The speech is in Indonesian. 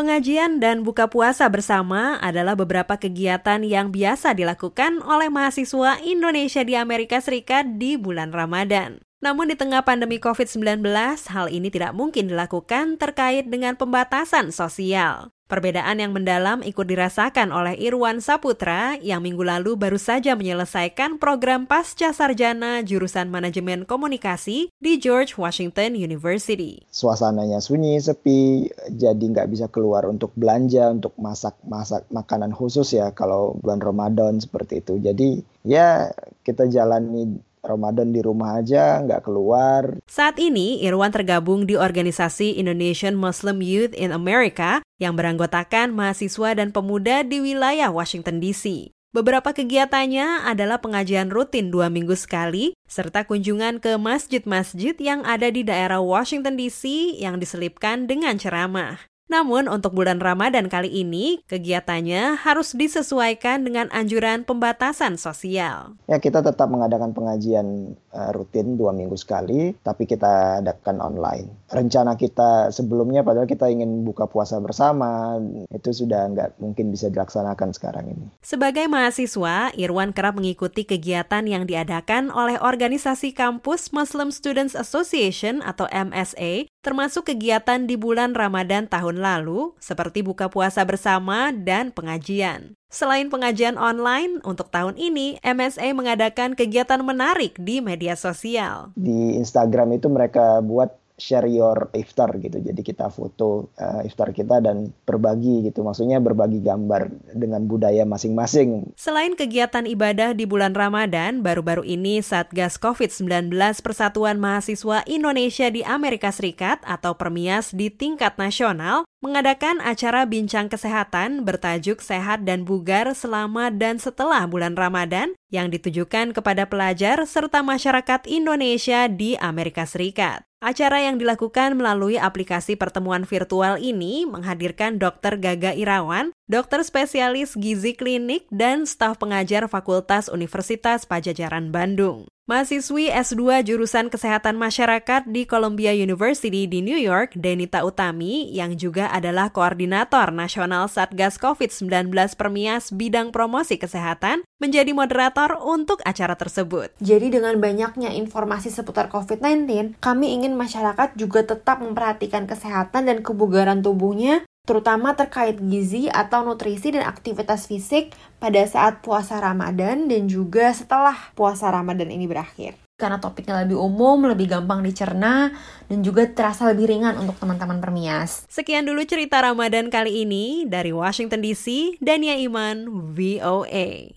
Pengajian dan buka puasa bersama adalah beberapa kegiatan yang biasa dilakukan oleh mahasiswa Indonesia di Amerika Serikat di bulan Ramadan. Namun di tengah pandemi COVID-19, hal ini tidak mungkin dilakukan terkait dengan pembatasan sosial. Perbedaan yang mendalam ikut dirasakan oleh Irwan Saputra yang minggu lalu baru saja menyelesaikan program pasca sarjana jurusan manajemen komunikasi di George Washington University. Suasananya sunyi, sepi, jadi nggak bisa keluar untuk belanja, untuk masak-masak makanan khusus ya kalau bulan Ramadan seperti itu. Jadi ya kita jalani Ramadan di rumah aja, nggak keluar. Saat ini, Irwan tergabung di organisasi Indonesian Muslim Youth in America yang beranggotakan mahasiswa dan pemuda di wilayah Washington DC. Beberapa kegiatannya adalah pengajian rutin dua minggu sekali, serta kunjungan ke masjid-masjid yang ada di daerah Washington DC yang diselipkan dengan ceramah. Namun untuk bulan Ramadan kali ini, kegiatannya harus disesuaikan dengan anjuran pembatasan sosial. Ya kita tetap mengadakan pengajian uh, rutin dua minggu sekali, tapi kita adakan online. Rencana kita sebelumnya padahal kita ingin buka puasa bersama, itu sudah nggak mungkin bisa dilaksanakan sekarang ini. Sebagai mahasiswa, Irwan kerap mengikuti kegiatan yang diadakan oleh organisasi kampus Muslim Students Association atau MSA termasuk kegiatan di bulan Ramadan tahun lalu, seperti buka puasa bersama dan pengajian. Selain pengajian online, untuk tahun ini MSA mengadakan kegiatan menarik di media sosial. Di Instagram itu mereka buat share your iftar gitu. Jadi kita foto uh, iftar kita dan berbagi gitu. Maksudnya berbagi gambar dengan budaya masing-masing. Selain kegiatan ibadah di bulan Ramadan, baru-baru ini Satgas COVID-19 Persatuan Mahasiswa Indonesia di Amerika Serikat atau Permias di tingkat nasional mengadakan acara bincang kesehatan bertajuk Sehat dan Bugar selama dan setelah bulan Ramadan yang ditujukan kepada pelajar serta masyarakat Indonesia di Amerika Serikat. Acara yang dilakukan melalui aplikasi pertemuan virtual ini menghadirkan Dr. Gaga Irawan, dokter spesialis gizi klinik, dan staf pengajar Fakultas Universitas Pajajaran Bandung. Mahasiswi S2 jurusan Kesehatan Masyarakat di Columbia University di New York, Denita Utami, yang juga adalah Koordinator Nasional Satgas COVID-19 Permias Bidang Promosi Kesehatan, menjadi moderator untuk acara tersebut. Jadi dengan banyaknya informasi seputar COVID-19, kami ingin masyarakat juga tetap memperhatikan kesehatan dan kebugaran tubuhnya terutama terkait gizi atau nutrisi dan aktivitas fisik pada saat puasa Ramadan dan juga setelah puasa Ramadan ini berakhir. Karena topiknya lebih umum, lebih gampang dicerna, dan juga terasa lebih ringan untuk teman-teman permias. Sekian dulu cerita Ramadan kali ini dari Washington DC, Dania Iman, VOA.